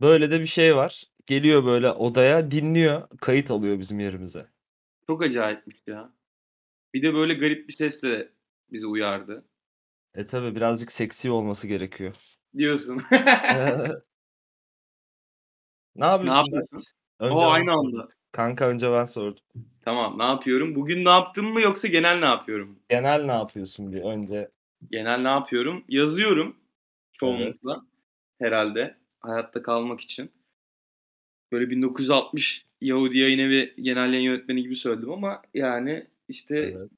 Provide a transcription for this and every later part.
Böyle de bir şey var. Geliyor böyle odaya, dinliyor, kayıt alıyor bizim yerimize. Çok acayipmiş ya. Bir de böyle garip bir sesle bizi uyardı. E, tabii birazcık seksi olması gerekiyor. Diyorsun. Ne Ne yapıyorsun Berk? yapıyorsun? Önce O! ben Aynı sordum. anda. Kanka önce ben sordum. Tamam, ne yapıyorum? Bugün ne yaptım mı yoksa genel ne yapıyorum? Genel ne yapıyorsun bir önce? Genel ne yapıyorum? Yazıyorum Evet. çoğunlukla herhâlde hayatta kalmak için. Böyle 1960 Yahudi Yayınevi genel yayın yönetmeni gibi söyledim ama yani, işte, Evet.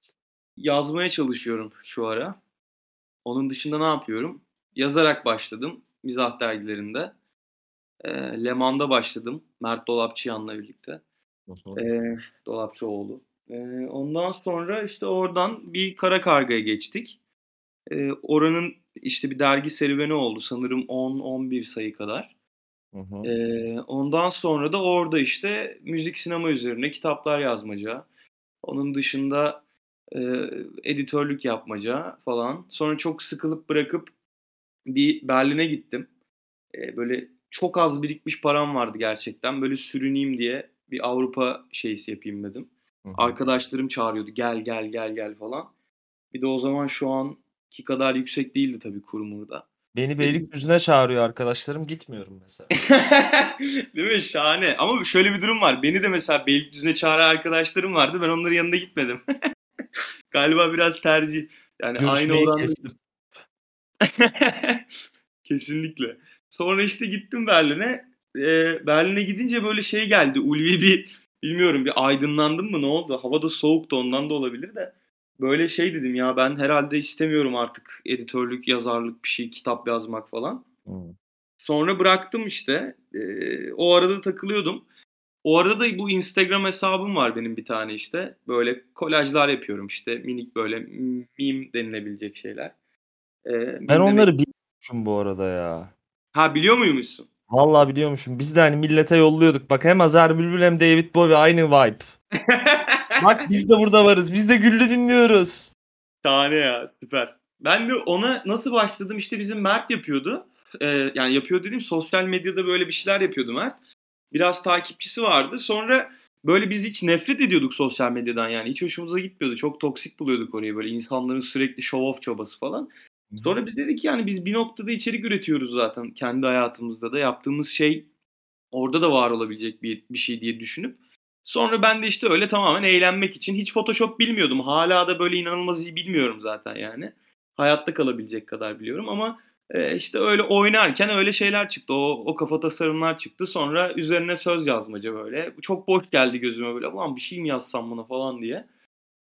yazmaya çalışıyorum şu ara. Onun dışında ne yapıyorum? Yazarak başladım mizah dergilerinde. Eee, Leman'da başladım Mert Dolapçıyan'la birlikte. Eee, Dolapçıoğlu. Eee, ondan sonra, işte, oradan bir Karakarga'ya geçtik. Eee, oranın, işte, bir dergi serüveni oldu sanırım 10-11 sayı kadar. Hı hı. Eee, ondan sonra da orada, işte, müzik, sinema üzerine kitaplar yazmaca, onun dışında, eee, editörlük yapmaca falan. Sonra çok sıkılıp bırakıp bir Berlin'e gittim. Eee, böyle çok az birikmiş param vardı gerçekten. Böyle sürüneyim diye bir Avrupa şeysi yapayım dedim. Hı hı. Arkadaşlarım çağırıyordu, "Gel, gel, gel, gel." falan. Bir de o zaman şu anki kadar yüksek değildi tabii kur mur da. Beni Beylikdüzü'ne çağırıyor arkadaşlarım, gitmiyorum mesela. Değil mi? Şahane ama şöyle bir durum var. Beni de mesela Beylikdüzü'ne çağıran arkadaşlarım vardı. Ben onların yanına gitmedim. Galiba biraz tercih. Yani aynı Görüşmeyi oranda kestim. Kesinlikle. Sonra, işte, gittim Berlin'e. Eee, Berlin'e gidince böyle şey geldi, ulvi bir bilmiyorum bir aydınlandım mı, ne oldu? Hava da soğuktu ondan da olabilir de. Böyle şey dedim, "Ya, ben herhâlde istemiyorum artık editörlük, yazarlık, bir şey, kitap yazmak." falan. Hıı. Sonra bıraktım, işte. Eee, o arada takılıyordum. O arada da bu Instagram hesabım var benim bir tane, işte. Böyle kolajlar yapıyorum, işte, minik böyle meme denilebilecek şeyler. Eee, Ben meme demek onları biliyormuşum bu arada ya. Ha, biliyor muymuşsun? Vallahi biliyormuşum. Biz de, hani, millete yolluyorduk. Bak hem Azer Bülbül hem David Bowie aynı vibe. Bak biz de burada varız. Biz de Güllü dinliyoruz. Şahane ya, süper. Ben de ona nasıl başladım? İşte, bizim Mert yapıyordu. Eee, yani yapıyor dediğim sosyal medyada böyle bir şeyler yapıyordu Mert. Biraz takipçisi vardı. Sonra böyle biz hiç nefret ediyorduk sosyal medyadan yani. Hiç hoşumuza gitmiyordu. Çok toksik buluyorduk orayı böyle insanların sürekli show off çabası falan. Sonra biz dedik ki, yani, biz bir noktada içerik üretiyoruz zaten kendi hayatımızda da. Yaptığımız şey orada da var olabilecek bir bir şey diye düşünüp sonra ben de, işte, öyle tamamen eğlenmek için hiç Photoshop bilmiyordum. Hâlâ da böyle inanılmaz iyi bilmiyorum zaten yani. Hayatta kalabilecek kadar biliyorum ama, eee, işte, öyle oynarken öyle şeyler çıktı. O o kafa tasarımlar çıktı. Sonra üzerine söz yazmaca böyle. Çok boş geldi gözüme böyle. "Ulan bir şey mi yazsam buna?" falan diye.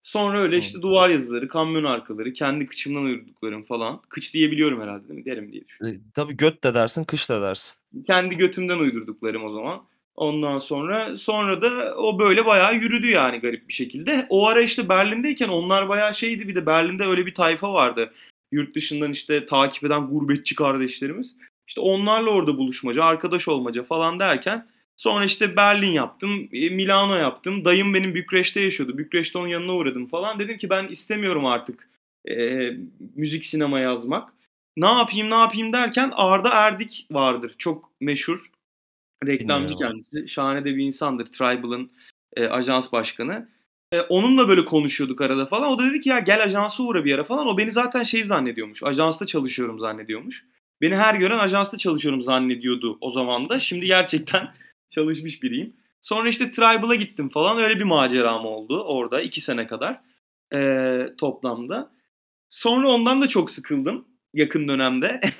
Sonra öyle, işte, duvar yazıları, kamyon arkaları, kendi kıçımdan uydurduklarım falan. Kıç diyebiliyorum herhâlde değil mi? Derim diye Eee, düşünüyorum. tabii göt de dersin, kıç da dersin. Kendi götümden uydurduklarım o zaman. Ondan sonra, sonra da o böyle bayağı yürüdü yani garip bir şekilde. O ara, işte, Berlin'deyken onlar bayağı şeydi bir de Berlin'de öyle bir tayfa vardı. Yurt dışından, işte, takip eden gurbetçi kardeşlerimiz. İşte, onlarla orada buluşmaca, arkadaş olmaca falan derken sonra, işte, Berlin yaptım, eee, Milano yaptım. Dayım benim Bükreş'te yaşıyordu. Bükreş'te onun yanına uğradım falan. Dedim ki ben istemiyorum artık, eee, müzik, sinema yazmak. Ne yapayım, ne yapayım derken Arda Erdik vardır. Çok meşhur. Reklamcı Bilmiyorum. kendisi. Şahane de bir insandır. Tribal'ın, eee, ajans başkanı. Eee, onunla böyle konuşuyorduk arada falan. O da dedi ki, "Ya, gel ajansa uğra bir ara." falan. O beni zaten şey zannediyormuş, ajansta çalışıyorum zannediyormuş. Beni her gören ajansta çalışıyorum zannediyordu o zaman da. Şimdi gerçekten çalışmış biriyim. Sonra, işte, Tribal'a gittim falan. Öyle bir maceram oldu orada 2 sene kadar, eee, toplamda. Sonra ondan da çok sıkıldım yakın dönemde.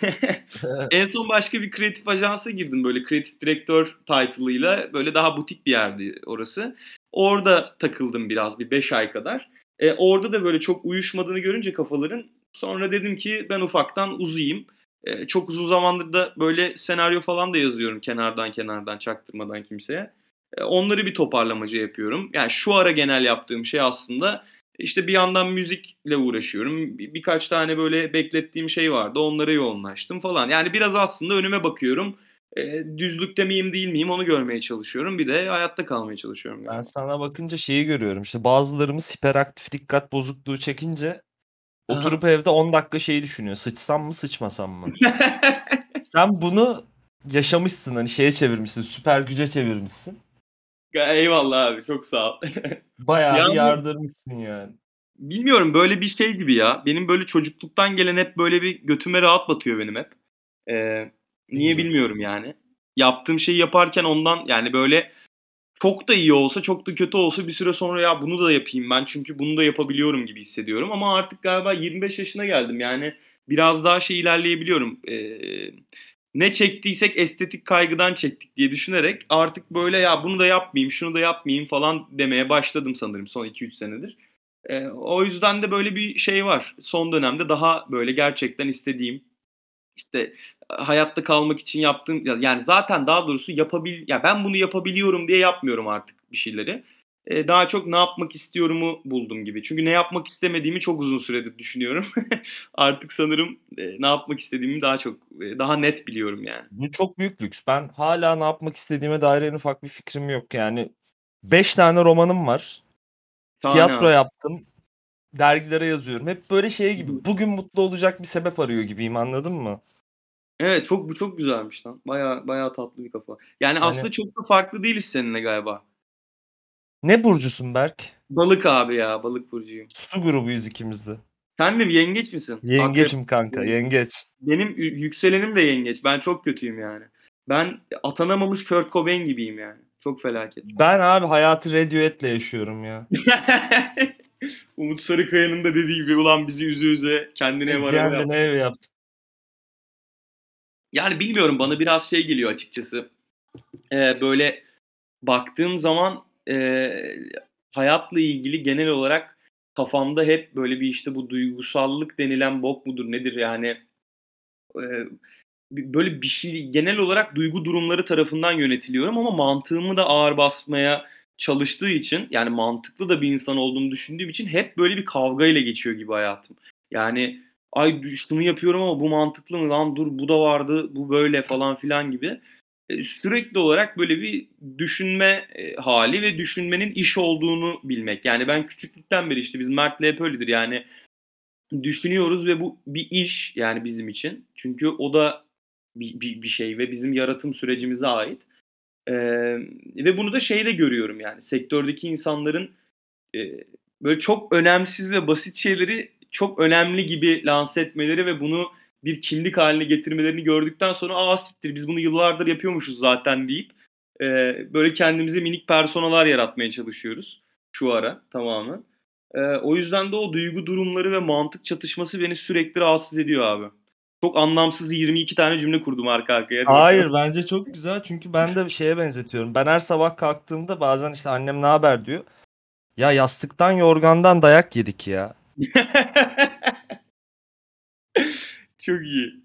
En son başka bir kreatif ajansa girdim böyle kreatif direktör title'ıyla. Böyle daha butik bir yerdi orası. Orada takıldım biraz bir 5 ay kadar. Eee, orada da böyle çok uyuşmadığını görünce kafaların sonra dedim ki ben ufaktan uzayayım. Eee, çok uzun zamandır da böyle senaryo falan da yazıyorum kenardan kenardan çaktırmadan kimseye. Eee, onları bir toparlamaca yapıyorum. Yani şu ara genel yaptığım şey aslında, işte, bir yandan müzikle uğraşıyorum. Bi birkaç tane böyle beklettiğim şey vardı. Onlara yoğunlaştım falan. Yani biraz aslında önüme bakıyorum. Eee, düzlükte miyim, değil miyim onu görmeye çalışıyorum. Bir de hayatta kalmaya çalışıyorum Ben galiba. sana bakınca şeyi görüyorum, işte, bazılarımız hiperaktif dikkat bozukluğu çekince hı. oturup evde 10 dakika şeyi düşünüyor, sıçsam mı, sıçmasam mı? Sen bunu yaşamışsın hani şeye çevirmişsin süper güce çevirmişsin. Eyvallah abi çok sağ ol. Bayağı bir yardırmışsın yani. Bilmiyorum böyle bir şey gibi ya. Benim böyle çocukluktan gelen hep böyle bir götüme rahat batıyor benim hep. Ee, niye bilmiyorum yani. Yaptığım şeyi yaparken ondan yani böyle çok da iyi olsa çok da kötü olsa bir süre sonra ya bunu da yapayım ben çünkü bunu da yapabiliyorum gibi hissediyorum. Ama artık galiba 25 yaşına geldim yani biraz daha şey ilerleyebiliyorum. Ee, ne çektiysek estetik kaygıdan çektik diye düşünerek artık böyle ya bunu da yapmayayım şunu da yapmayayım falan demeye başladım sanırım son 2-3 senedir. Ee, o yüzden de böyle bir şey var. Son dönemde daha böyle gerçekten istediğim işte hayatta kalmak için yaptığım yani zaten daha doğrusu yapabil ya ben bunu yapabiliyorum diye yapmıyorum artık bir şeyleri. Ee, daha çok ne yapmak istiyorumu buldum gibi. Çünkü ne yapmak istemediğimi çok uzun süredir düşünüyorum. artık sanırım e, ne yapmak istediğimi daha çok e, daha net biliyorum yani. Bu çok büyük lüks. Ben hala ne yapmak istediğime dair en ufak bir fikrim yok. Yani 5 tane romanım var. Şahane Tiyatro abi. yaptım. Dergilere yazıyorum. Hep böyle şey gibi. Bugün mutlu olacak bir sebep arıyor gibiyim anladın mı? Evet çok bu çok güzelmiş lan. Baya baya tatlı bir kafa. Yani Hani- aslında çok da farklı değiliz seninle galiba. Ne burcusun Berk? Balık abi ya balık burcuyum. Su grubuyuz ikimiz de. Sen de yengeç misin? Yengeçim kanka Yengeç. Benim yükselenim de yengeç. Ben çok kötüyüm yani. Ben atanamamış Kurt Cobain gibiyim yani. Çok felaket. Ben abi hayatı Radiohead'le yaşıyorum ya. Umut Sarıkaya'nın da dediği gibi ulan bizi üze üze kendine ev araba. Kendine ev yaptı. Yani bilmiyorum bana biraz şey geliyor açıkçası. Ee, böyle baktığım zaman e, hayatla ilgili genel olarak kafamda hep böyle bir işte bu duygusallık denilen bok mudur nedir? Yani e, böyle bir şey genel olarak duygu durumları tarafından yönetiliyorum ama mantığımı da ağır basmaya çalıştığı için yani mantıklı da bir insan olduğumu düşündüğüm için hep böyle bir kavgayla geçiyor gibi hayatım. Yani ay şunu yapıyorum ama bu mantıklı mı? Lan dur bu da vardı bu böyle falan filan gibi sürekli olarak böyle bir düşünme e, hali ve düşünmenin iş olduğunu bilmek. Yani ben küçüklükten beri işte biz Mert'le hep öyledir yani düşünüyoruz ve bu bir iş yani bizim için. Çünkü o da bir, bir, bir şey ve bizim yaratım sürecimize ait. Ee, ve bunu da şeyde görüyorum yani sektördeki insanların e, böyle çok önemsiz ve basit şeyleri çok önemli gibi lanse etmeleri ve bunu bir kimlik haline getirmelerini gördükten sonra aa siktir biz bunu yıllardır yapıyormuşuz zaten deyip e, böyle kendimize minik personalar yaratmaya çalışıyoruz şu ara tamamen. E, o yüzden de o duygu durumları ve mantık çatışması beni sürekli rahatsız ediyor abi. Çok anlamsız 22 tane cümle kurdum arka arkaya. Hayır bence çok güzel çünkü ben de şeye benzetiyorum. Ben her sabah kalktığımda bazen işte annem ne haber diyor. Ya yastıktan yorgandan dayak yedik ya. Çok iyi.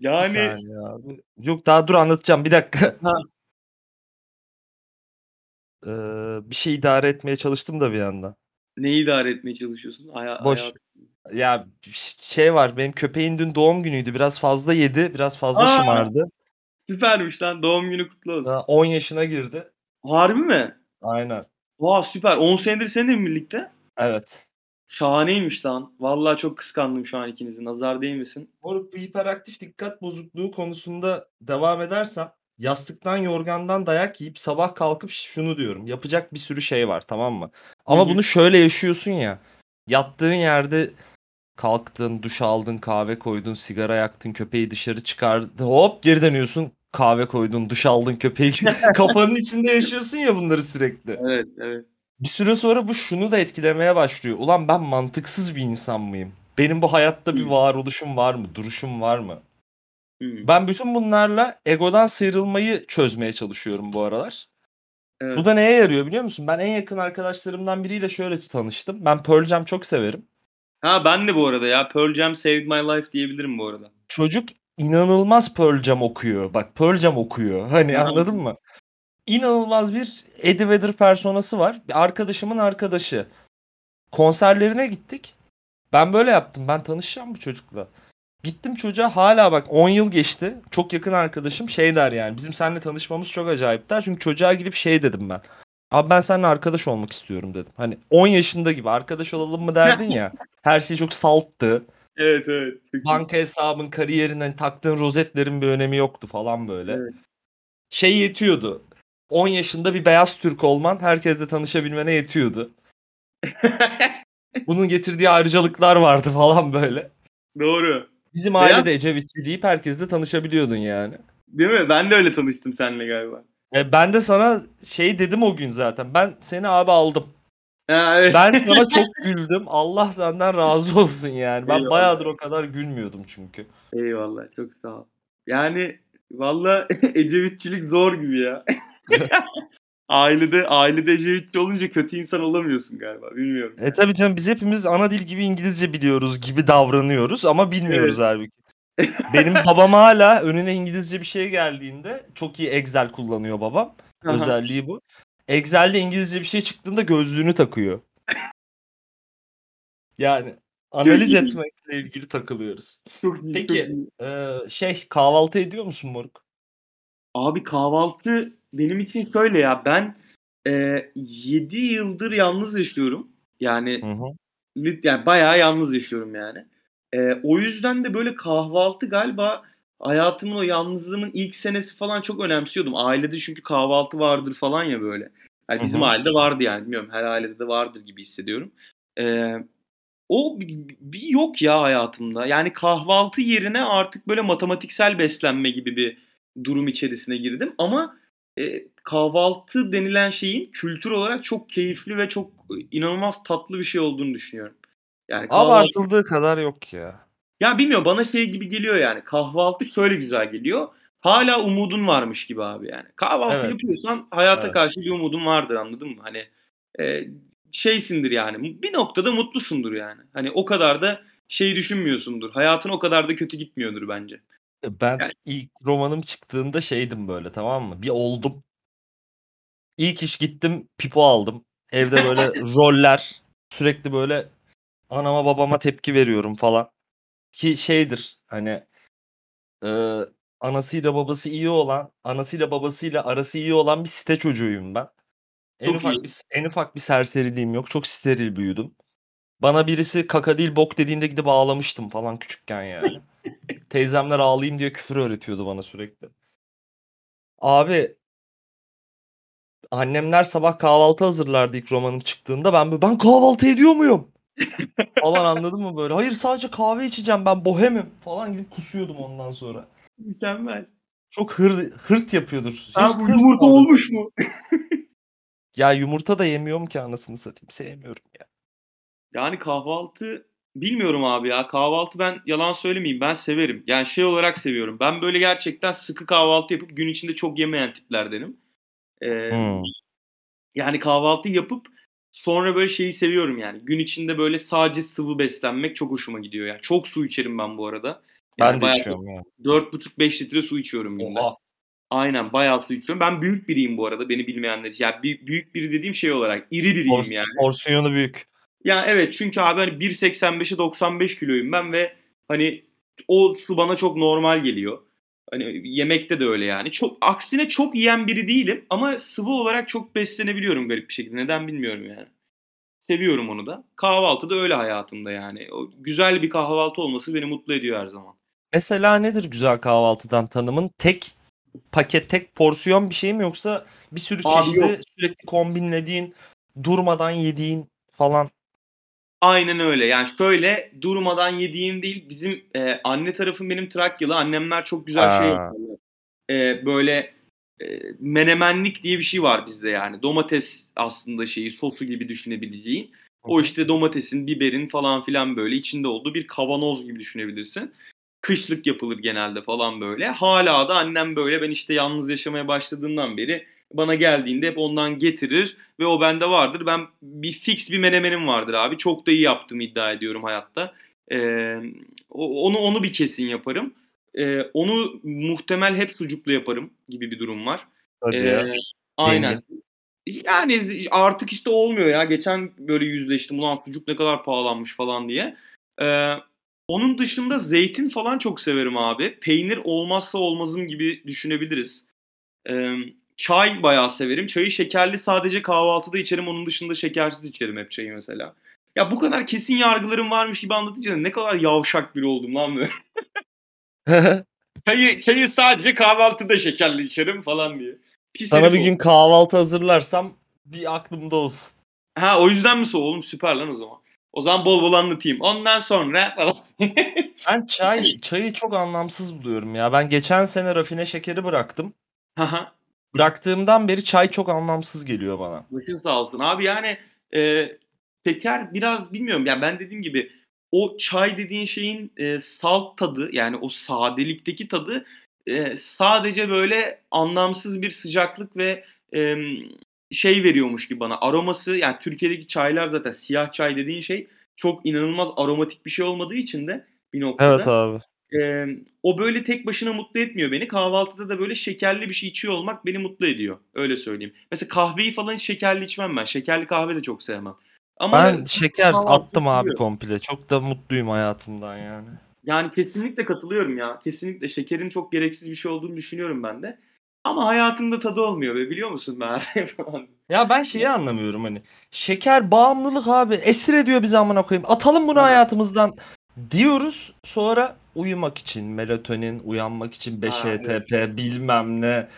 Yani. Yok daha dur anlatacağım bir dakika. Ha. Ee, bir şey idare etmeye çalıştım da bir yandan. neyi idare etmeye çalışıyorsun? Haya, Boş. hayat- Ya şey var benim köpeğin dün doğum günüydü. Biraz fazla yedi. Biraz fazla Aa! şımardı. Süpermiş lan. Doğum günü kutlu olsun. Daha 10 yaşına girdi. Harbi mi? Aynen. Vaa süper. 10 senedir seninle mi birlikte? Evet. Şahaneymiş lan. Vallahi çok kıskandım şu an ikinizi. Nazar değil misin? Moruk bu hiperaktif dikkat bozukluğu konusunda devam edersem yastıktan yorgandan dayak yiyip sabah kalkıp şunu diyorum. Yapacak bir sürü şey var tamam mı? Ama bunu şöyle yaşıyorsun ya. Yattığın yerde kalktın, duş aldın, kahve koydun, sigara yaktın, köpeği dışarı çıkardın. Hop geri dönüyorsun. Kahve koydun, duş aldın, köpeği kafanın içinde yaşıyorsun ya bunları sürekli. Evet, evet. Bir süre sonra bu şunu da etkilemeye başlıyor. Ulan ben mantıksız bir insan mıyım? Benim bu hayatta bir Hı. varoluşum var mı? Duruşum var mı? Hmm. Ben bütün bunlarla egodan sıyrılmayı çözmeye çalışıyorum bu aralar. Evet. Bu da neye yarıyor biliyor musun? Ben en yakın arkadaşlarımdan biriyle şöyle tanıştım. Ben Pearl Jam çok severim. Ha ben de bu arada ya. Pearl Jam saved my life diyebilirim bu arada. Çocuk inanılmaz Pearl Jam okuyor. Bak Pearl Jam okuyor. Hani anladın mı? İnanılmaz bir Eddie Vedder personası var. Bir arkadaşımın arkadaşı. Konserlerine gittik. Ben böyle yaptım. Ben tanışacağım bu çocukla. Gittim çocuğa hala bak 10 yıl geçti. Çok yakın arkadaşım şey der yani. Bizim seninle tanışmamız çok acayip der. Çünkü çocuğa gidip şey dedim ben. Abi ben seninle arkadaş olmak istiyorum dedim. Hani 10 yaşında gibi arkadaş olalım mı derdin ya. Her şey çok salttı. Evet evet. Banka hesabın, kariyerin, hani taktığın rozetlerin bir önemi yoktu falan böyle. Evet. Şey yetiyordu. 10 yaşında bir beyaz Türk olman herkesle tanışabilmene yetiyordu. Bunun getirdiği ayrıcalıklar vardı falan böyle. Doğru. Bizim Beyaz- aile de Ecevitçi deyip herkesle tanışabiliyordun yani. Değil mi? Ben de öyle tanıştım seninle galiba. E, ben de sana şey dedim o gün zaten. Ben seni abi aldım. Ha, evet. Ben sana çok güldüm. Allah senden razı olsun yani. Ben Eyvallah. bayağıdır o kadar gülmüyordum çünkü. Eyvallah çok sağ ol. Yani valla Ecevitçilik zor gibi ya. ailede ailede Ecevitçi olunca kötü insan olamıyorsun galiba. Bilmiyorum. E tabii canım biz hepimiz ana dil gibi İngilizce biliyoruz gibi davranıyoruz ama bilmiyoruz halbuki. Benim babam hala önüne İngilizce bir şey geldiğinde çok iyi Excel kullanıyor babam. Aha. Özelliği bu. Excel'de İngilizce bir şey çıktığında gözlüğünü takıyor. Yani analiz iyi. etmekle ilgili takılıyoruz. Çok iyi, Peki. çok iyi. Ee, şey kahvaltı ediyor musun moruk? Abi kahvaltı benim için şöyle ya ben e, 7 yıldır yalnız yaşıyorum. Yani Hı hı. yani bayağı yalnız yaşıyorum yani. E, o yüzden de böyle kahvaltı galiba hayatımın o yalnızlığımın ilk senesi falan çok önemsiyordum. Ailede çünkü kahvaltı vardır falan ya böyle. Yani Hı bizim hı. ailede vardı yani bilmiyorum her ailede de vardır gibi hissediyorum. E, o bir yok ya hayatımda. Yani kahvaltı yerine artık böyle matematiksel beslenme gibi bir durum içerisine girdim. Ama e, kahvaltı denilen şeyin kültür olarak çok keyifli ve çok e, inanılmaz tatlı bir şey olduğunu düşünüyorum. Yani kahvaltı, Abartıldığı kadar yok ya. ya bilmiyorum bana şey gibi geliyor yani kahvaltı şöyle güzel geliyor. Hala umudun varmış gibi abi yani. Kahvaltı Evet. yapıyorsan hayata Evet. karşı bir umudun vardır anladın mı? Hani e, şeysindir yani bir noktada mutlusundur yani. Hani o kadar da şey düşünmüyorsundur. Hayatın o kadar da kötü gitmiyordur bence. Ben Yani- ilk romanım çıktığında şeydim böyle tamam mı? Bir oldum. İlk iş gittim pipo aldım. Evde böyle roller sürekli böyle anama babama tepki veriyorum falan. Ki şeydir hani e, anasıyla babası iyi olan, anasıyla babasıyla arası iyi olan bir site çocuğuyum ben. En Çok ufak iyi. bir en ufak bir serseriliğim yok. Çok steril büyüdüm. Bana birisi kaka değil bok dediğinde gidip ağlamıştım falan küçükken yani. Teyzemler ağlayayım diye küfür öğretiyordu bana sürekli. Abi annemler sabah kahvaltı hazırlardı ilk romanım çıktığında. Ben böyle ben kahvaltı ediyor muyum? falan anladın mı böyle? Hayır sadece kahve içeceğim ben bohemim falan gidip kusuyordum ondan sonra. Mükemmel. Çok hır, hırt yapıyordur. Hiç Ha bu hırt yumurta vardır. olmuş mu? Ya yumurta da yemiyorum ki anasını satayım. Sevmiyorum ya. Yani kahvaltı bilmiyorum abi ya. Kahvaltı ben yalan söylemeyeyim ben severim. Yani şey olarak seviyorum. Ben böyle gerçekten sıkı kahvaltı yapıp gün içinde çok yemeyen tiplerdenim. Ee, Hmm. Yani kahvaltı yapıp sonra böyle şeyi seviyorum yani. Gün içinde böyle sadece sıvı beslenmek çok hoşuma gidiyor ya. Çok su içerim ben bu arada. Yani Ben de bayağı içiyorum ya. 4,5-5 litre su içiyorum günde. Oha. Aynen bayağı su içiyorum. Ben büyük biriyim bu arada beni bilmeyenler için. Yani bir- büyük biri dediğim şey olarak iri biriyim Pors- yani. Porsiyonu büyük. Ya evet çünkü abi hani 1.85'e 95 kiloyum ben ve hani o su bana çok normal geliyor. Hani yemekte de öyle yani. Çok aksine çok yiyen biri değilim ama sıvı olarak çok beslenebiliyorum garip bir şekilde. Neden bilmiyorum yani. Seviyorum onu da. Kahvaltı da öyle hayatımda yani. O güzel bir kahvaltı olması beni mutlu ediyor her zaman. Mesela nedir güzel kahvaltıdan tanımın? Tek paket, tek porsiyon bir şey mi yoksa bir sürü Abi çeşidi yok. sürekli kombinlediğin, durmadan yediğin falan? Aynen öyle. Yani şöyle durmadan yediğim değil. Bizim e, anne tarafım benim Trakyalı. Annemler çok güzel şey Ha. yapıyorlar. E, böyle e, menemenlik diye bir şey var bizde yani. Domates aslında şeyi sosu gibi düşünebileceğin. O işte domatesin, biberin falan filan böyle içinde olduğu bir kavanoz gibi düşünebilirsin. Kışlık yapılır genelde falan böyle. Hala da annem böyle ben işte yalnız yaşamaya başladığımdan beri bana geldiğinde hep ondan getirir ve o bende vardır. Ben bir fix bir menemenim vardır abi. Çok da iyi yaptığımı iddia ediyorum hayatta. Ee, onu onu bir kesin yaparım. Ee, onu muhtemel hep sucuklu yaparım gibi bir durum var. Hadi Ee, ya. aynen. Yani artık işte olmuyor ya. Geçen böyle yüzleştim. Ulan sucuk ne kadar pahalanmış falan diye. Ee, onun dışında zeytin falan çok severim abi. Peynir olmazsa olmazım gibi düşünebiliriz. Ee, çay bayağı severim. Çayı şekerli sadece kahvaltıda içerim. Onun dışında şekersiz içerim hep çayı mesela. Ya bu kadar kesin yargılarım varmış gibi anlatınca ne kadar yavşak biri oldum lan böyle. Çayı, çayı sadece kahvaltıda şekerli içerim falan diye. Pis Sana bir oldum. gün kahvaltı hazırlarsam bir aklımda olsun. Ha o yüzden mi soğuk oğlum? Süper lan o zaman. O zaman bol bol anlatayım. Ondan sonra falan. Ben çay çayı çok anlamsız buluyorum ya. Ben geçen sene rafine şekeri bıraktım. Haha. Bıraktığımdan beri çay çok anlamsız geliyor bana. Başın sağ olsun. Abi yani e, şeker biraz bilmiyorum. Yani ben dediğim gibi o çay dediğin şeyin e, salt tadı yani o sadelikteki tadı e, sadece böyle anlamsız bir sıcaklık ve e, şey veriyormuş gibi bana. Aroması yani Türkiye'deki çaylar zaten siyah çay dediğin şey çok inanılmaz aromatik bir şey olmadığı için de bir noktada. Evet abi. Ee, o böyle tek başına mutlu etmiyor beni. Kahvaltıda da böyle şekerli bir şey içiyor olmak beni mutlu ediyor. Öyle söyleyeyim. Mesela kahveyi falan şekerli içmem ben. Şekerli kahve de çok sevmem. Ama Ben şeker attım abi seviyorum. komple. Çok da mutluyum hayatımdan yani. Yani kesinlikle katılıyorum ya. Kesinlikle şekerin çok gereksiz bir şey olduğunu düşünüyorum ben de. Ama hayatımda tadı olmuyor be biliyor musun ben falan. Ya ben şeyi anlamıyorum hani. Şeker bağımlılık abi. Esir ediyor bizi amına koyayım. Atalım bunu Evet. hayatımızdan diyoruz. Sonra uyumak için melatonin, uyanmak için 5 Ha, HTP bilmem ne.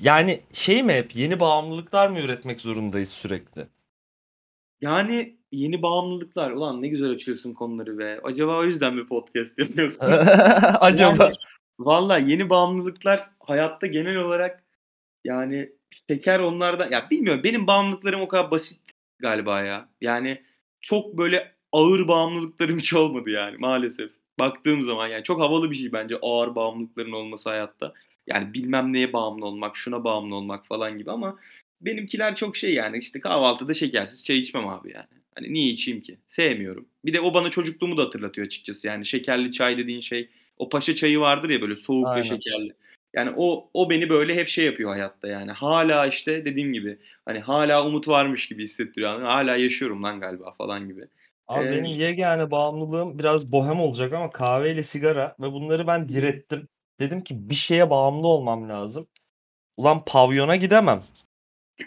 Yani şey mi hep yeni bağımlılıklar mı üretmek zorundayız sürekli? Yani yeni bağımlılıklar. Ulan ne güzel açıyorsun konuları be. Acaba o yüzden mi podcast yapıyorsun? Acaba Yani valla yeni bağımlılıklar hayatta genel olarak yani şeker onlardan ya bilmiyorum benim bağımlılıklarım o kadar basit galiba ya. Yani çok böyle ağır bağımlılıklarım hiç olmadı yani maalesef. Baktığım zaman yani çok havalı bir şey bence ağır bağımlılıkların olması hayatta. Yani bilmem neye bağımlı olmak, şuna bağımlı olmak falan gibi ama benimkiler çok şey yani işte kahvaltıda şekersiz çay içmem abi yani. Hani niye içeyim ki? Sevmiyorum. Bir de o bana çocukluğumu da hatırlatıyor açıkçası. Yani şekerli çay dediğin şey o paşa çayı vardır ya böyle soğuk Aynen. ve şekerli. Yani o o beni böyle hep şey yapıyor hayatta yani. Hala işte dediğim gibi hani hala umut varmış gibi hissettiriyor. Yani hala yaşıyorum lan galiba falan gibi. Abi Ee, benim yegane bağımlılığım biraz bohem olacak ama kahveyle sigara ve bunları ben direttim. Dedim ki bir şeye bağımlı olmam lazım. Ulan pavyona gidemem.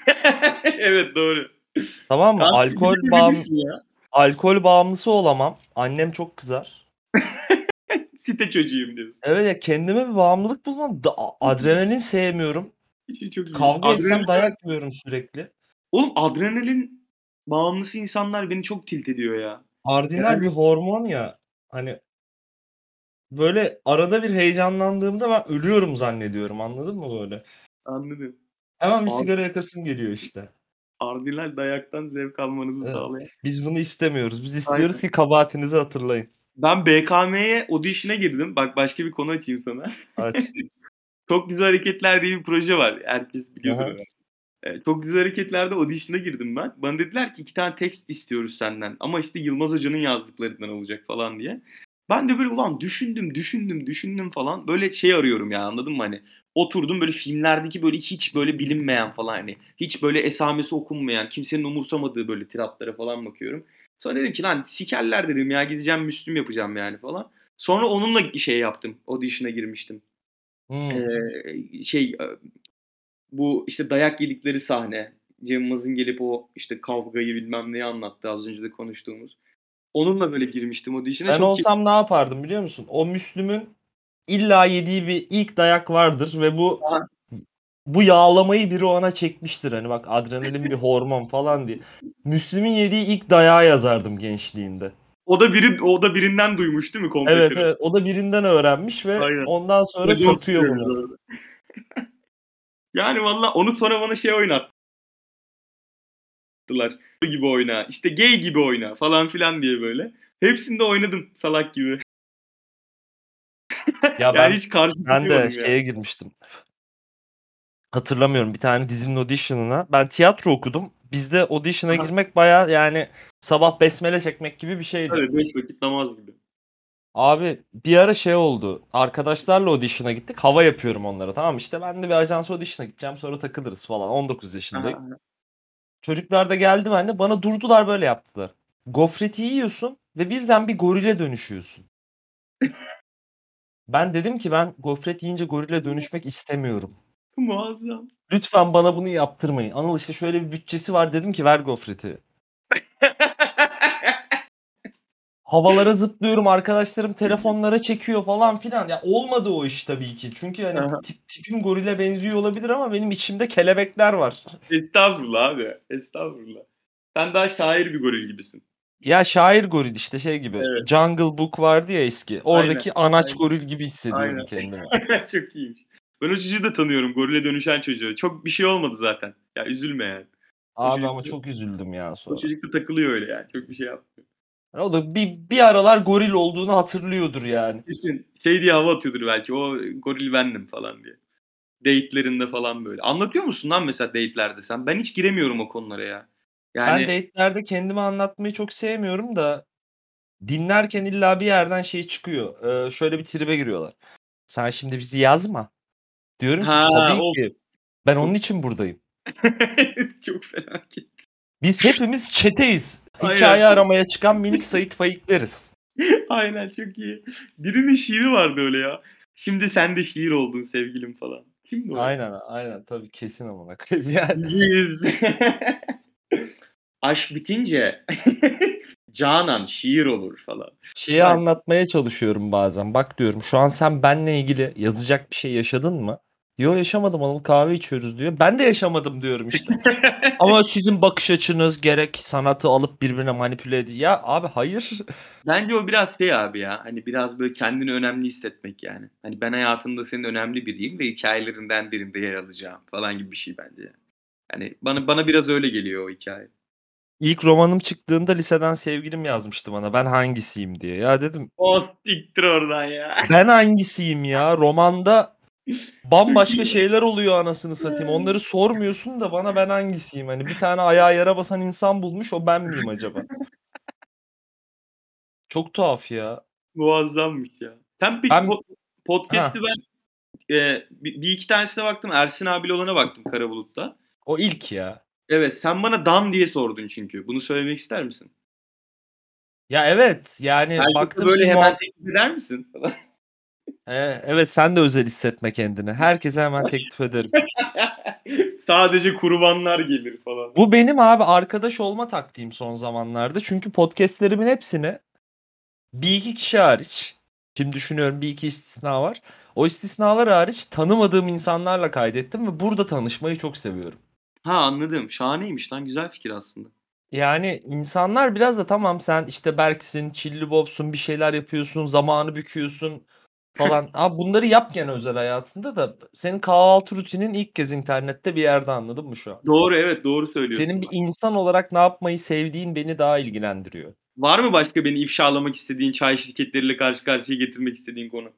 evet doğru. Tamam mı? Alkol bağım alkol bağımlısı olamam. Annem çok kızar. Site çocuğuyum diyorsun. Evet ya kendime bir bağımlılık bulmam. Da- adrenalin sevmiyorum. Çok. Kavga etsem Adrenalin- dayak yiyorum sürekli. Oğlum adrenalin bağımlısı insanlar beni çok tilt ediyor ya. Kardinal Yani- bir hormon ya. Hani böyle arada bir heyecanlandığımda ben ölüyorum zannediyorum. Anladın mı böyle? Anladım. Hemen bir Abi- sigara yakasım geliyor işte. Ardinal dayaktan zevk almanızı Evet. sağlayan. Biz bunu istemiyoruz. Biz istiyoruz Aynen. ki kabahatinizi hatırlayın. Ben BKM'ye audition'a girdim. Bak başka bir konu açayım sana. Aç. Çok Güzel Hareketler diye bir proje var. Herkes biliyordur. Evet, Çok Güzel Hareketler'de audition'a girdim ben. Bana dediler ki iki tane tekst istiyoruz senden. Ama işte Yılmaz Hoca'nın yazdıklarından olacak falan diye. Ben de böyle ulan düşündüm, düşündüm, düşündüm falan. Böyle şey arıyorum ya anladın mı hani? Oturdum böyle filmlerdeki böyle hiç böyle bilinmeyen falan hani. Hiç böyle esamesi okunmayan, kimsenin umursamadığı böyle tiratlara falan bakıyorum. Sonra dedim ki lan sikerler dedim ya gideceğim Müslüm yapacağım yani falan. Sonra onunla şey yaptım. Audition'a girmiştim. Hmm. Ee, şey e, bu işte dayak yedikleri sahne. Cem Yılmaz'ın gelip o işte kavgayı bilmem neyi anlattı az önce de konuştuğumuz. Onunla böyle girmiştim audition'a. Ben Çok olsam ne yapardım biliyor musun? O Müslüm'ün illa yediği bir ilk dayak vardır ve bu Aha. bu yağlamayı biri ona çekmiştir. Hani bak adrenalin bir hormon falan diye. Müslüm'ün yediği ilk dayağı yazardım gençliğinde. O da biri o da birinden duymuş değil mi komple? Evet evet o da birinden öğrenmiş ve Aynen. ondan sonra Ve satıyor bunu. Yani valla onu sonra bana şey oynattılar. gibi oyna, işte gay gibi oyna falan filan diye böyle. Hepsinde oynadım salak gibi. Ya yani ben hiç karşı ben de çıkmıyordum şeye ya. girmiştim. Hatırlamıyorum bir tane dizinin audition'ına. Ben tiyatro okudum. Bizde audition'a girmek baya yani sabah besmele çekmek gibi bir şeydi. Öyle beş vakit namaz gibi. Abi bir ara şey oldu. Arkadaşlarla audition'a gittik. Hava yapıyorum onlara tamam mı? İşte ben de bir ajans audition'a gideceğim sonra takılırız falan. 19 yaşındayım. Aha. Çocuklar da geldi benimle. Bana durdular böyle yaptılar. Gofreti yiyorsun ve birden bir gorile dönüşüyorsun. Ben dedim ki ben gofret yiyince gorile dönüşmek istemiyorum. Muazzam. Lütfen bana bunu yaptırmayın. Anıl işte şöyle bir bütçesi var dedim ki ver gofreti. havalara zıplıyorum arkadaşlarım telefonlara çekiyor falan filan. Ya olmadı o iş tabii ki. Çünkü hani Aha. tip, tipim gorile benziyor olabilir ama benim içimde kelebekler var. Estağfurullah abi. Estağfurullah. Sen daha şair bir goril gibisin. Ya şair goril işte şey gibi. Evet. Jungle Book vardı ya eski. Oradaki anaç aynen. goril gibi hissediyorum Aynen. kendimi. Çok iyiymiş. Ben o çocuğu da tanıyorum. Gorile dönüşen çocuğu. Çok bir şey olmadı zaten. Ya üzülme yani. Abi çocuk- ama çok üzüldüm ya O sonra. çocuk da takılıyor öyle yani. Çok bir şey yapmıyor. O da bir, bir aralar goril olduğunu hatırlıyordur yani. Kesin şey diye hava atıyordur belki. O goril bendim falan diye. Date'lerinde falan böyle. Anlatıyor musun lan mesela date'lerde sen? Ben hiç giremiyorum o konulara ya. Yani Ben date'lerde kendimi anlatmayı çok sevmiyorum da dinlerken illa bir yerden şey çıkıyor. Ee, şöyle bir tribe giriyorlar. Sen şimdi bizi yazma. Diyorum ki Ha, tabii o- ki. Ben onun için buradayım. çok felaket. Biz hepimiz çeteyiz. Aynen. Hikaye aramaya çıkan minik Sait Faik'leriz. Aynen çok iyi. Birinin şiiri vardı öyle ya. Şimdi sen de şiir oldun sevgilim falan. Kimdi o? Aynen aynen tabii kesin amına koyayım yani. Yüz. Aşk bitince Canan şiir olur falan. Şeyi Vay. anlatmaya çalışıyorum bazen. Bak diyorum şu an sen benle ilgili yazacak bir şey yaşadın mı? Yo yaşamadım Anıl kahve içiyoruz diyor. Ben de yaşamadım diyorum işte. Ama sizin bakış açınız gerek sanatı alıp birbirine manipüle ediyor. Ya abi hayır. Bence o biraz şey abi ya. Hani biraz böyle kendini önemli hissetmek yani. Hani ben hayatında senin önemli biriyim ve hikayelerinden birinde yer alacağım falan gibi bir şey bence. Hani bana bana biraz öyle geliyor o hikaye. İlk romanım çıktığında liseden sevgilim yazmıştı bana ben hangisiyim diye. Ya dedim O siktir oradan ya. ben hangisiyim ya romanda bambaşka şeyler oluyor anasını satayım. Onları sormuyorsun da bana ben hangisiyim? Hani bir tane ayağı yere basan insan bulmuş o ben miyim acaba? Çok tuhaf ya. Muazzammış ya. Sen peki Ben- po- podcast'i ben e, bir, bir iki tanesine baktım. Ersin abiyle olana baktım Karabulut'ta. O ilk ya. Evet sen bana Dan diye sordun çünkü. Bunu söylemek ister misin? Ya evet yani Herkese baktım böyle bir hemen muhab- teklif eder misin? Ee, evet sen de özel hissetme kendini. Herkese hemen teklif ederim. Sadece kurbanlar gelir falan. Bu benim abi arkadaş olma taktiğim son zamanlarda. Çünkü podcastlerimin hepsini bir iki kişi hariç şimdi düşünüyorum bir iki istisna var. O istisnalar hariç tanımadığım insanlarla kaydettim ve burada tanışmayı çok seviyorum. Ha anladım. Şahaneymiş lan. Güzel fikir aslında. Yani insanlar biraz da tamam sen işte Berk'sin, Çilli Bob'sun bir şeyler yapıyorsun, zamanı büküyorsun falan. Abi bunları yap gene özel hayatında da senin kahvaltı rutinin ilk kez internette bir yerde anladın mı şu an? Doğru evet doğru söylüyorsun. Senin bir insan olarak ne yapmayı sevdiğin beni daha ilgilendiriyor. Var mı başka beni ifşalamak istediğin çay şirketleriyle karşı karşıya getirmek istediğin konu?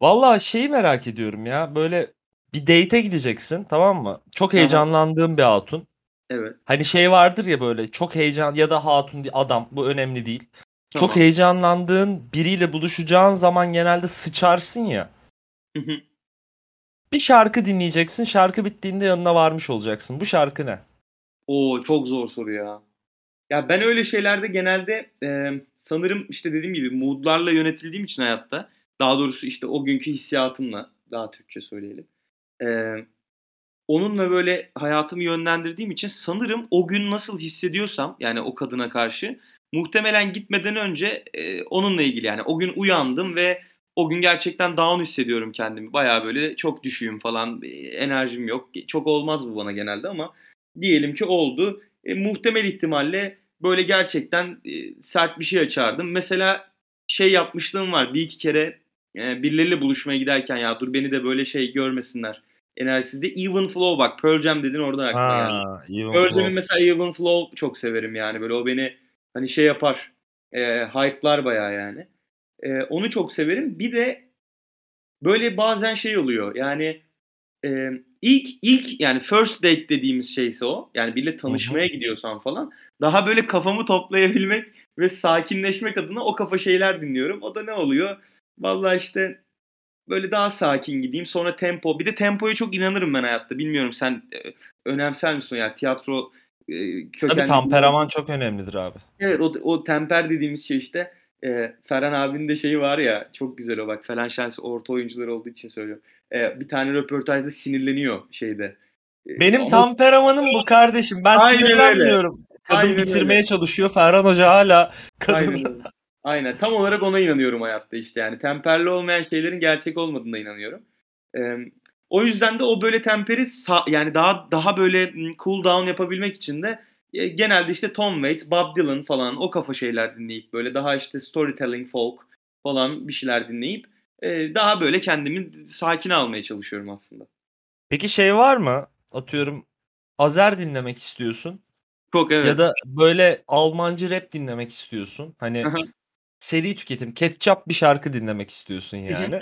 Vallahi şeyi merak ediyorum ya böyle bir date'e gideceksin tamam mı? Çok Aha. heyecanlandığın bir hatun. Evet. Hani şey vardır ya böyle çok heyecan ya da hatun değil adam bu önemli değil. Tamam. Çok heyecanlandığın biriyle buluşacağın zaman genelde sıçarsın ya. Hı hı. Bir şarkı dinleyeceksin. Şarkı bittiğinde yanına varmış olacaksın. Bu şarkı ne? Oo çok zor soru ya. Ya ben öyle şeylerde genelde e, sanırım işte dediğim gibi moodlarla yönetildiğim için hayatta daha doğrusu işte o günkü hissiyatımla daha Türkçe söyleyelim. E, onunla böyle hayatımı yönlendirdiğim için sanırım o gün nasıl hissediyorsam yani o kadına karşı muhtemelen gitmeden önce e, onunla ilgili yani o gün uyandım ve o gün gerçekten down hissediyorum kendimi. Baya böyle çok düşüğüm falan e, enerjim yok. Çok olmaz bu bana genelde ama diyelim ki oldu. E, muhtemel ihtimalle böyle gerçekten e, sert bir şey açardım. Mesela şey yapmışlığım var bir iki kere e, birileriyle buluşmaya giderken ya dur beni de böyle şey görmesinler enerjisizde. Even Flow bak Pearl Jam dedin oradan aklıma geldi. Pearl. Jam'in mesela Even Flow çok severim yani böyle o beni hani şey yapar e, hype'lar bayağı yani. E, onu çok severim. Bir de böyle bazen şey oluyor yani e, ilk ilk yani first date dediğimiz şeyse o yani biriyle tanışmaya gidiyorsan falan daha böyle kafamı toplayabilmek ve sakinleşmek adına o kafa şeyler dinliyorum. O da ne oluyor? Vallahi işte böyle daha sakin gideyim. Sonra tempo. Bir de tempoya çok inanırım ben hayatta. Bilmiyorum sen e, önemser misin yani tiyatro e, kökenli. Tabii temperaman çok önemlidir abi. Evet o, o temper dediğimiz şey işte e, Ferhan abinin de şeyi var ya çok güzel o bak Ferhan Şensoy orta oyuncular olduğu için söylüyorum. E, bir tane röportajda sinirleniyor şeyde. E, Benim ama- temperamenim bu kardeşim. Ben Aynen öyle. sinirlenmiyorum. Kadın Aynen bitirmeye öyle. çalışıyor. Ferhan Hoca hala Aynen kadın. öyle. Aynen. Tam olarak ona inanıyorum hayatta işte yani. Temperli olmayan şeylerin gerçek olmadığına inanıyorum. Emm, o yüzden de o böyle temperi yani daha daha böyle, cool down yapabilmek için de, eee, genelde işte Tom Waits, Bob Dylan falan o kafa şeyler dinleyip böyle daha işte storytelling, folk falan bir şeyler dinleyip, eee, daha böyle kendimi d sakine almaya çalışıyorum aslında. Peki şey var mı? Atıyorum Azer dinlemek istiyorsun Çok, ya evet. da böyle Almancı rap dinlemek istiyorsun. Hani seri tüketim, ketçap bir şarkı dinlemek istiyorsun yani.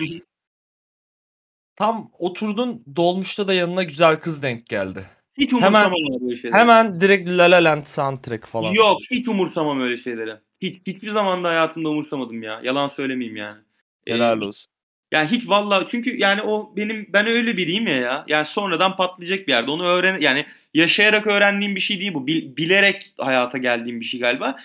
Tam oturdun, dolmuşta da yanına güzel kız denk geldi. Hiç umursamam öyle şeyleri. hemen direkt La La Land soundtrack falan. Yok, hiç umursamam öyle şeyleri. Hiç hiçbir zaman da hayatımda umursamadım ya. Yalan söylemeyeyim yani. Eee, Helal olsun. yani hiç valla çünkü yani o benim ben öyle biriyim ya ya. Yani sonradan patlayacak bir yerde. Onu öğren yani yaşayarak öğrendiğim bir şey değil bu. Bil bilerek hayata geldiğim bir şey galiba.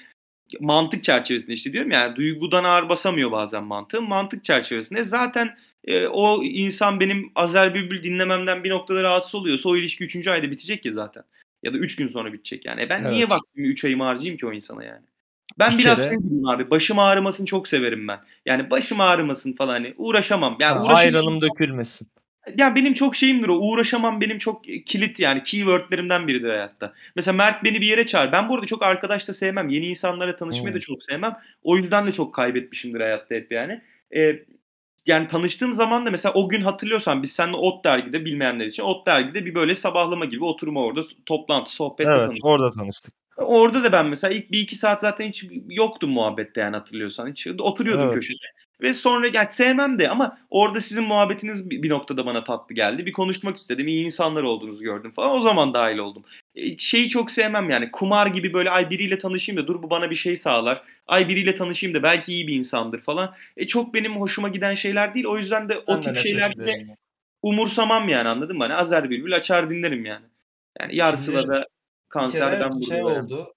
Mantık çerçevesinde işte diyorum ya, duygudan ağır basamıyor bazen mantığım. Mantık çerçevesinde zaten, eee, o insan benim Azer Bülbül dinlememden bir noktada rahatsız oluyorsa o ilişki 3. ayda bitecek ya zaten. Ya da 3 gün sonra bitecek yani. E ben Evet. niye vaktimi 3 ayımı harcayayım ki o insana yani? Bir Ben biraz kere şey gibiyim abi, başım ağrımasını çok severim ben. Yani başım ağrımasın falan hani uğraşamam. Ya Ha, ayranım dökülmesin. Ya benim çok şeyimdir o, uğraşamam benim çok, kilit yani keyword'lerimden biridir hayatta. Mesela Mert beni bir yere çağırır. Ben bu arada çok arkadaş da sevmem. Yeni insanlarla tanışmayı da Hımm. çok sevmem. O yüzden de çok kaybetmişimdir hayatta hep yani. Eee, yani tanıştığım zaman da mesela o gün hatırlıyorsan biz seninle Ot Dergi'de bilmeyenler için Ot Dergi'de bir böyle sabahlama gibi oturma orada toplantı, sohbette Evet, tanıştık. orada tanıştık. Orada da ben mesela ilk 1-2 saat zaten hiç yoktum muhabbette yani hatırlıyorsan. Hiç oturuyordum Evet. köşede ve sonra ya sevmem de ama orada sizin muhabbetiniz bi bir noktada bana tatlı geldi. Bir konuşmak istedim. İyi insanlar olduğunuzu gördüm falan. O zaman dâhil oldum. Eee, şeyi çok sevmem yani kumar gibi böyle ay biriyle tanışayım da dur bu bana bir şey sağlar. Ay biriyle tanışayım da belki iyi bir insandır falan. E, çok benim hoşuma giden şeyler değil. O yüzden de o tip şeylerde umursamam yani anladın mı? Hani Azer Bülbül açar dinlerim yani. Yani yar Şimdi Sıla'da bir şey da yani. oldu,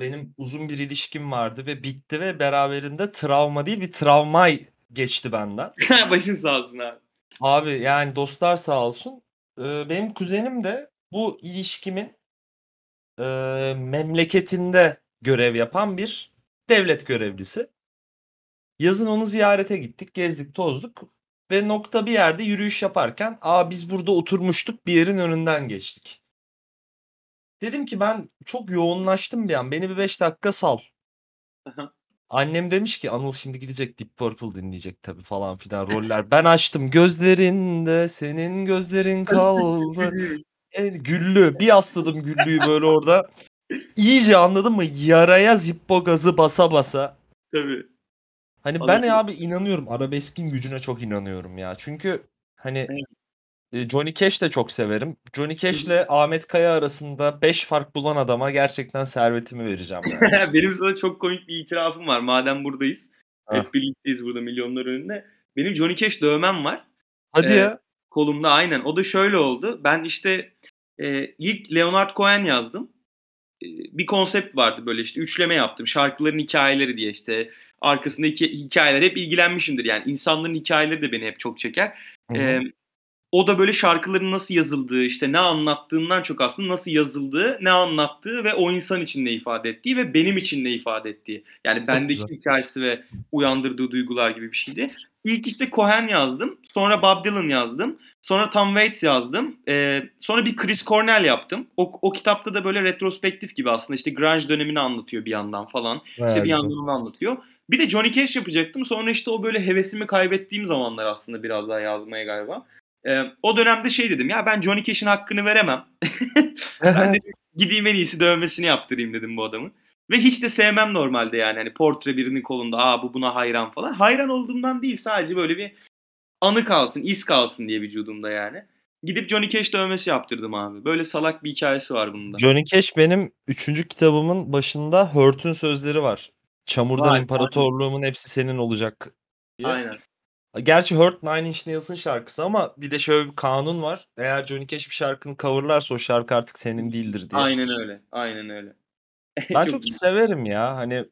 benim uzun bir ilişkim vardı ve bitti ve beraberinde travma değil bir travmay geçti benden. Başın sağ olsun abi. Abi yani dostlar sağ olsun. Benim kuzenim de bu ilişkimin, eee, memleketinde görev yapan bir devlet görevlisi. Yazın onu ziyarete gittik, gezdik, tozduk ve nokta bir yerde yürüyüş yaparken, "A, biz burada oturmuştuk." bir yerin önünden geçtik. Dedim ki ben çok yoğunlaştım bir an, beni bir 5 dakika sal. Annem demiş ki, "Anıl şimdi gidecek Deep Purple dinleyecek tabii." falan filan roller. Ben açtım, "Gözlerinde senin gözlerin kaldı." Eee, Güllü. Bir yasladım Güllü'yü böyle orada. İyice anladın mı? Yaraya Zippo gazı basa basa. Tabii. Hani ben Anladım. abi inanıyorum, arabeskin gücüne çok inanıyorum ya. Çünkü hani, eee, Johnny Cash de çok severim. Johnny hı. Cash'le Ahmet Kaya arasında 5 fark bulan adama gerçekten servetimi vereceğim yani. Benim sana çok komik bir itirafım var madem buradayız. Hah. Hep birlikteyiz burada milyonların önünde. Benim Johnny Cash dövmem var. Hadi Eee, ya. kolumda aynen. O da şöyle oldu. Ben işte, eee, ilk Leonard Cohen yazdım. Eee, bir konsept vardı böyle işte üçleme yaptım. Şarkıların hikâyeleri diye işte arkasındaki hikâyeler hep ilgilenmişimdir yani. İnsanların hikâyeleri de beni hep çok çeker. Hı hı. Emm, o da böyle şarkıların nasıl yazıldığı, işte ne anlattığından çok aslında nasıl yazıldığı, ne anlattığı ve o insan için ne ifade ettiği ve benim için ne ifade ettiği. Yani bendeki güzel. hikâyesi ve uyandırdığı duygular gibi bir şeydi. İlk işte Cohen yazdım. Sonra Bob Dylan yazdım. Sonra Tom Waits yazdım. Eee, sonra bir Chris Cornell yaptım. O o kitapta da böyle retrospektif gibi aslında işte grunge dönemini anlatıyor bir yandan falan. İşte Bayağı bir yandan onu anlatıyor. Bir de Johnny Cash yapacaktım. Sonra işte o böyle hevesimi kaybettiğim zamanlar aslında biraz daha yazmaya galiba. Eee, o dönemde şey dedim, ya ben Johnny Cash'in hakkını veremem. Ben dedim gideyim en iyisi dövmesini yaptırayım dedim bu adamın. Ve hiç de sevmem normalde yani hani portre birinin kolunda, a, bu buna hayran falan. Hayran olduğumdan değil sadece böyle bir anı kalsın, iz kalsın diye vücudumda yani. Gidip Johnny Cash dövmesi yaptırdım abi. Böyle salak bir hikâyesi var bunun da. Johnny Cash benim 3. kitabımın başında Hurt'un sözleri var. "Çamurdan aynen. imparatorluğumun hepsi senin olacak." diye. Aynen. Gerçi Hurt Nine Inch Nails'ın şarkısı ama bir de şöyle bir kanun var. Eğer Johnny Cash bir şarkının cover'larsa o şarkı artık senin değildir diye. Aynen öyle, aynen öyle. Ben Çok çok severim ya. Hani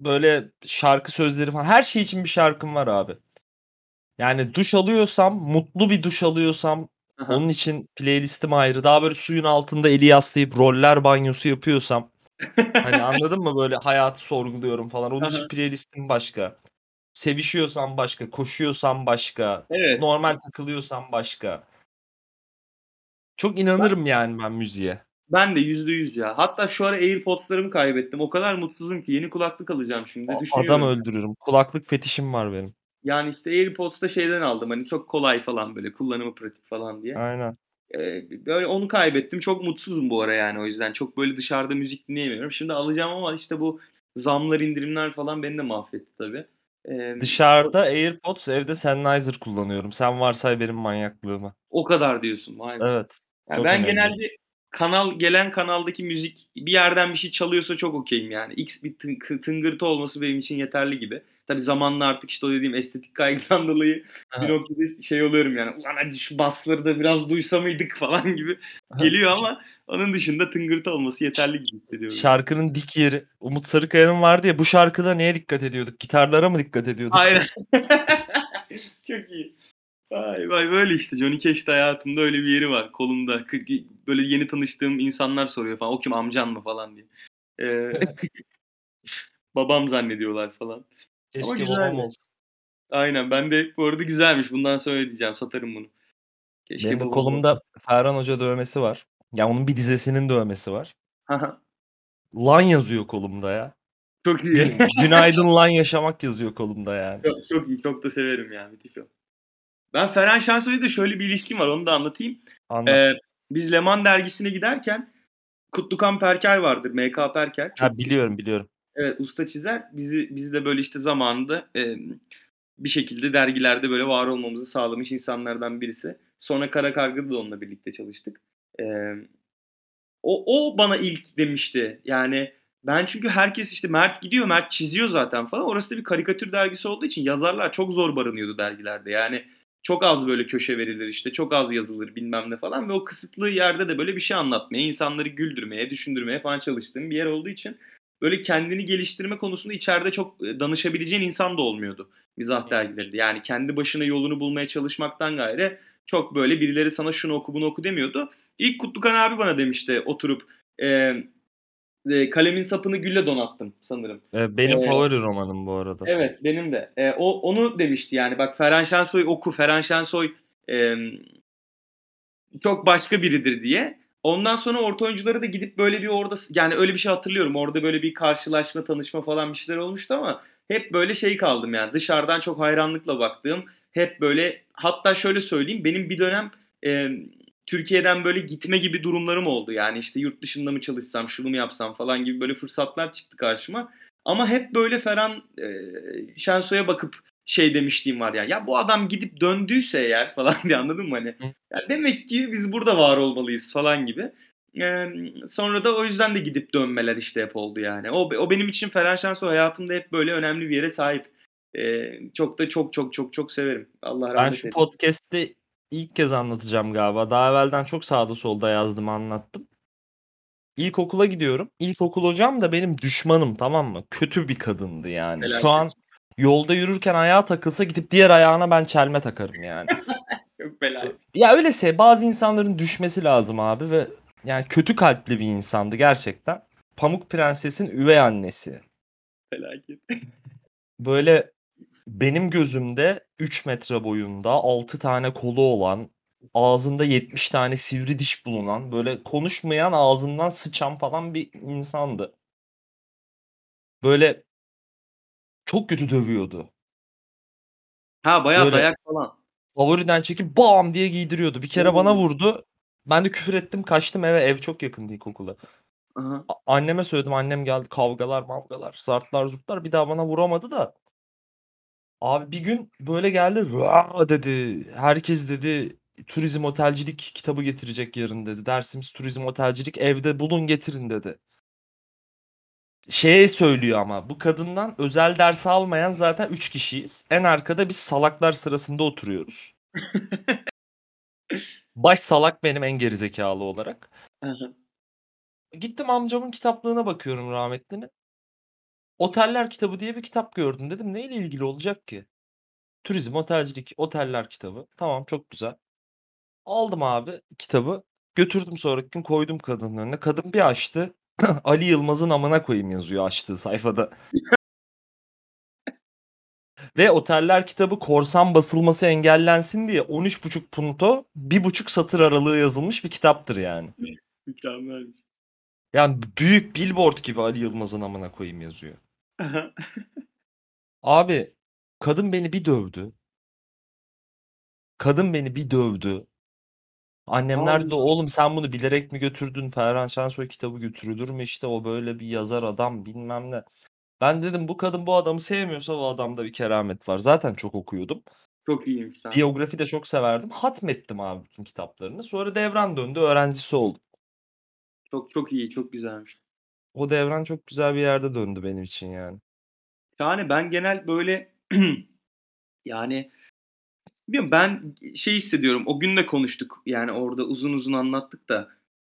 böyle şarkı sözleri falan her şey için bir şarkım var abi. Yani duş alıyorsam, mutlu bir duş alıyorsam hı. onun için playlistim ayrı. Daha böyle suyun altında eli yaslayıp roller banyosu yapıyorsam Hani anladın mı? Böyle hayatı sorguluyorum falan. Onun Hı için playlistim başka. Sevişiyorsam başka, koşuyorsam başka, Evet. normal takılıyorsam başka. Çok inanırım yani ben müziğe. Ben de %100 ya. Hatta şu ara AirPods'larımı kaybettim. O kadar mutsuzum ki yeni kulaklık alacağım A şimdi. adam Düşünüyorum. öldürürüm. Kulaklık fetişim var benim. Yani, işte, AirPods da şeyden aldım, hani, çok kolay falan böyle kullanımı pratik falan diye. Aynen. Eee, böyle onu kaybettim. Çok mutsuzum bu ara yani o yüzden. Çok böyle dışarıda müzik dinleyemiyorum. Şimdi alacağım ama, işte, bu zamlar, indirimler falan beni de mahvetti tabii. O Dışarıda AirPods, evde Sennheiser kullanıyorum. Sen varsay benim manyaklığımı. O kadar diyorsun. Be. Evet. Ya, Çok ben önemli. genelde kanal gelen kanaldaki müzik bir yerden bir şey çalıyorsa çok okay'im yani. X bir tıngırtı olması benim için yeterli gibi. Tabii zamanla artık, işte, o dediğim estetik kaygıdan dolayı bir Aha. noktada şey oluyorum yani, "Ulan hadi şu basları da biraz duysa mıydık?" falan gibi geliyor ama onun dışında tıngırtı olması yeterli gibi hissediyorum. Şarkının dik yeri. Umut Sarıkaya'nın vardı ya, bu şarkıda neye dikkat ediyorduk? Gitarlara mı dikkat ediyorduk? Aynen. Çok iyi. Vay vay, böyle işte. Johnny Cash de hayatımda öyle bir yeri var kolumda. Böyle yeni tanıştığım insanlar soruyor falan, "O kim, amcan mı?" falan diye. Eee, babam zannediyorlar falan ama Keşke babam olsa. Aynen, ben de bu arada güzelmiş. Bundan sonra öyle diyeceğim, satarım bunu. Benim Keşke de babam olsa. kolumda Ferhan Hoca dövmesi var. Ya, onun bir dizesinin dövmesi var. Ha ha. Lan yazıyor kolumda ya. Çok iyi. Gün günaydın lan yaşamak yazıyor kolumda yani. Çok, çok iyi. Çok da severim yani. Müthiş o. Ben Ferhan Şensoy'la da şöyle bir ilişkim var, onu da anlatayım. Anlat. Eee, biz Leman dergisine giderken Kutlukan Perker vardır, M.K. Perker. Ha, Çok biliyorum, biliyorum. Evet, usta çizer. Bizi bizi de böyle, işte, zamanında, emm, bir şekilde dergilerde böyle var olmamızı sağlamış insanlardan birisi. Sonra Kara Karga'da da onunla birlikte çalıştık. Emm, o o bana ilk demişti. Yani ben çünkü herkes, işte, Mert gidiyor, Mert çiziyor zaten falan. Orası da bir karikatür dergisi olduğu için yazarlar çok zor barınıyordu dergilerde. Yani çok az böyle köşe verilir, işte, çok az yazılır bilmem ne falan ve o kısıtlı yerde de böyle bir şey anlatmaya, insanları güldürmeye, düşündürmeye falan çalıştığım bir yer olduğu için böyle kendini geliştirme konusunda içeride çok, eee, danışabileceğin insan da olmuyordu mizah dergilerinde. Yani kendi başına yolunu bulmaya çalışmaktan gayrı çok böyle birileri sana şunu oku, bunu oku demiyordu. İlk Kutlukan abi bana demişti oturup, emm, eee, "Kalemin sapını gülle donattım." sanırım. Eee, benim Eee favori romanım bu arada. Evet, benim de. Eee, o onu demişti yani, "Bak Ferhan Şensoy oku, Ferhan Şensoy, emm, çok başka biridir." diye. Ondan sonra orta oyunculara da gidip böyle bir orada yani öyle bir şey hatırlıyorum. Orada böyle bir karşılaşma, tanışma falan bir şeyler olmuştu ama hep böyle şey kaldım yani, dışarıdan çok hayranlıkla baktığım, hep böyle hatta şöyle söyleyeyim, benim bir dönem, emm, Türkiye'den böyle gitme gibi durumlarım oldu. Yani, işte, yurt dışında mı çalışsam, şunu mu yapsam falan gibi böyle fırsatlar çıktı karşıma. Ama hep böyle Ferhan, eee, Şensoy'a bakıp şey demişliğim var yani, "Ya, bu adam gidip döndüyse eğer" falan diye anladın mı hani? "Ya, demek ki biz burada var olmalıyız." falan gibi. Emm, sonra da o yüzden de gidip dönmeler, işte, hep oldu yani. O o benim için Ferhan Şensoy hayatımda hep böyle önemli bir yere sahip. Eee, çok da çok, çok, çok, çok severim. Allah Ben rahmet şu eylesin. podcast'te ilk kez anlatacağım galiba. Daha evvelden çok sağda solda yazdım, anlattım. İlkokula gidiyorum. İlkokul hocam da benim düşmanım, tamam mı? Kötü bir kadındı yani. Şu Felaket. an yolda yürürken ayağı takılsa gidip diğer ayağına ben çelme takarım yani. Çok felaket. ya, öylese bazı insanların düşmesi lazım abi ve yani kötü kalpli bir insandı gerçekten. Pamuk Prenses'in üvey annesi. Felaket. Böyle benim gözümde 3 metre boyunda, 6 tane kolu olan, ağzında 70 tane sivri diş bulunan, böyle konuşmayan, ağzından sıçan falan bir insandı. Böyle çok kötü dövüyordu. Ha, bayağı Böyle dayak falan. favoriden çekip bam diye giydiriyordu. Bir kere bana vurdu. Ben de küfür ettim, kaçtım eve. Ev çok yakındı ilkokula. Anneme söyledim. Annem geldi. Kavgalar mavgalar, zartlar zurtlar. Bir daha bana vuramadı da. Abi bir gün böyle geldi. "Vaa!" dedi. "Herkes" dedi, "turizm otelcilik kitabı getirecek yarın." dedi. "Dersimiz turizm otelcilik. Evde bulun getirin." dedi. Şeye söylüyor ama bu kadından özel ders almayan zaten 3 kişiyiz. En arkada biz salaklar sırasında oturuyoruz. Baş salak benim en gerizekâlı olarak. Gittim amcamın kitaplığına bakıyorum rahmetlinin. Oteller Kitabı diye bir kitap gördüm. Dedim neyle ilgili olacak ki? Turizm, otelcilik, oteller kitabı. Tamam, çok güzel. Aldım abi kitabı. Götürdüm sonraki gün koydum kadının önüne. Kadın bir açtı. Ali Yılmaz'ın amına koyayım yazıyor açtığı sayfada. Ve Oteller kitabı korsan basılması engellensin diye 13,5 punto 1,5 satır aralığı yazılmış bir kitaptır yani. Mükemmelmiş. Yani büyük billboard gibi Ali Yılmaz'ın amına koyayım yazıyor. Abi kadın beni bir dövdü. Kadın beni bir dövdü. Annemler de oğlum sen bunu bilerek mi götürdün? Ferhan Şensoy kitabı götürülür mü işte o böyle bir yazar adam bilmem ne. Ben dedim bu kadın bu adamı sevmiyorsa o adamda bir keramet var. Zaten çok okuyordum. Çok iyiymiş lan. Biyografi de çok severdim. Hatmettim abi bütün kitaplarını. Sonra devran döndü öğrencisi oldum. Çok çok iyi, çok güzelmiş. O devran çok güzel bir yerde döndü benim için yani. Yani ben genel böyle yani bilmiyorum ben şey hissediyorum. O gün de konuştuk. Yani orada uzun uzun anlattık da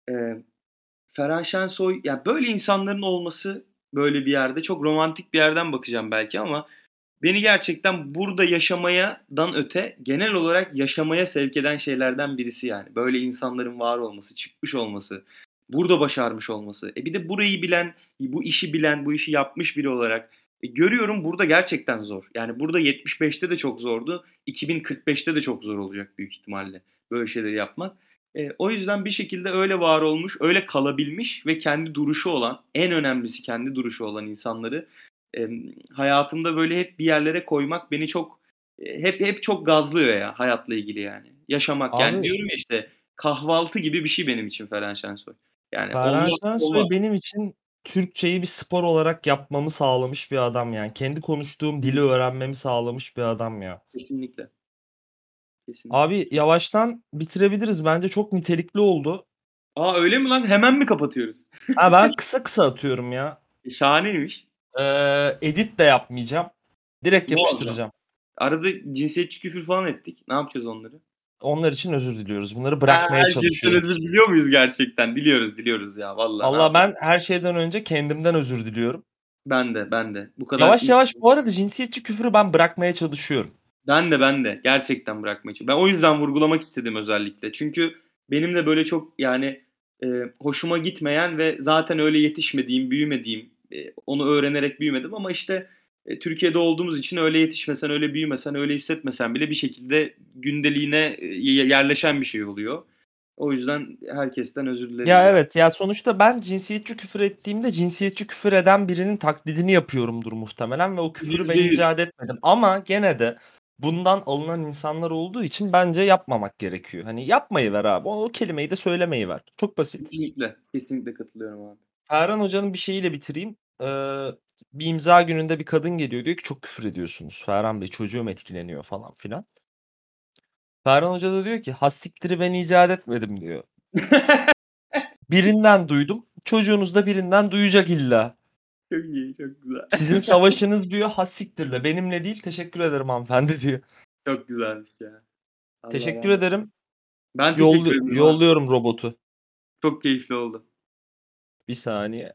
e, Ferhan Şensoy ya böyle insanların olması böyle bir yerde çok romantik bir yerden bakacağım belki ama beni gerçekten burada yaşamayadan öte genel olarak yaşamaya sevk eden şeylerden birisi yani. Böyle insanların var olması, çıkmış olması, burada başarmış olması. E bir de burayı bilen, bu işi bilen, bu işi yapmış biri olarak e görüyorum burada gerçekten zor. Yani burada 75'te de çok zordu. 2045'te de çok zor olacak büyük ihtimalle böyle şeyleri yapmak. E, o yüzden bir şekilde öyle var olmuş, öyle kalabilmiş ve kendi duruşu olan, en önemlisi kendi duruşu olan insanları e, hayatımda böyle hep bir yerlere koymak beni çok e, hep hep çok gazlıyor ya hayatla ilgili yani. Yaşamak yani Abi diyorum ya işte kahvaltı gibi bir şey benim için Ferhan Şensoy. Yani Ferhan Şensoy olmaz. benim için Türkçeyi bir spor olarak yapmamı sağlamış bir adam yani. Kendi konuştuğum dili öğrenmemi sağlamış bir adam ya. Kesinlikle. Kesinlikle. Abi yavaştan bitirebiliriz. Bence çok nitelikli oldu. A öyle mi lan? Hemen mi kapatıyoruz? Ha ben kısa kısa atıyorum ya. E, şahaneymiş. Eee, edit de yapmayacağım. Direkt yapıştıracağım. Arada cinsiyetçi küfür falan ettik. Ne yapacağız onları? Onlar için özür diliyoruz. Bunları Ha, bırakmaya cinsten çalışıyoruz. özür diliyor muyuz gerçekten? Diliyoruz, diliyoruz ya vallahi. Yapalım? ben her şeyden önce kendimden özür diliyorum. Ben de, ben de. Bu kadar Yavaş yavaş bu arada cinsiyetçi küfürü ben bırakmaya çalışıyorum. Ben de, ben de. Gerçekten bırakmaya çalışıyorum. Ben o yüzden vurgulamak istedim özellikle. Çünkü benim de böyle çok yani e, hoşuma gitmeyen ve zaten öyle yetişmediğim, büyümediğim, e, onu öğrenerek büyümedim ama işte e, Türkiye'de olduğumuz için öyle yetişmesen, öyle büyümesen, öyle hissetmesen bile bir şekilde gündeliğine e, yerleşen bir şey oluyor. O yüzden herkesten özür dilerim. Ya evet ya sonuçta ben cinsiyetçi küfür ettiğimde cinsiyetçi küfür eden birinin taklidini yapıyorumdur muhtemelen ve o küfürü ben %100. icat etmedim. Ama gene de bundan alınan insanlar olduğu için bence yapmamak gerekiyor. Hani yapmayı ver abi. O, o kelimeyi de söylemeyi ver. Çok basit. Kesinlikle. Kesinlikle katılıyorum abi. Ferhan Hoca'nın bir şeyiyle bitireyim. Ee, bir imza gününde bir kadın geliyor diyor ki çok küfür ediyorsunuz. Ferhan Bey çocuğum etkileniyor falan filan. Ferhan Hoca da diyor ki hassiktir'i ben icat etmedim diyor. Birinden duydum. Çocuğunuz da birinden duyacak illa. Çok iyi, çok güzel. Sizin savaşınız diyor hassiktirle. Benimle değil teşekkür ederim hanımefendi diyor. Çok güzelmiş ya. Allah Teşekkür olsun. ederim. Ben teşekkür Yollu- ederim yolluyorum robotu. Çok keyifli oldu. Bir saniye.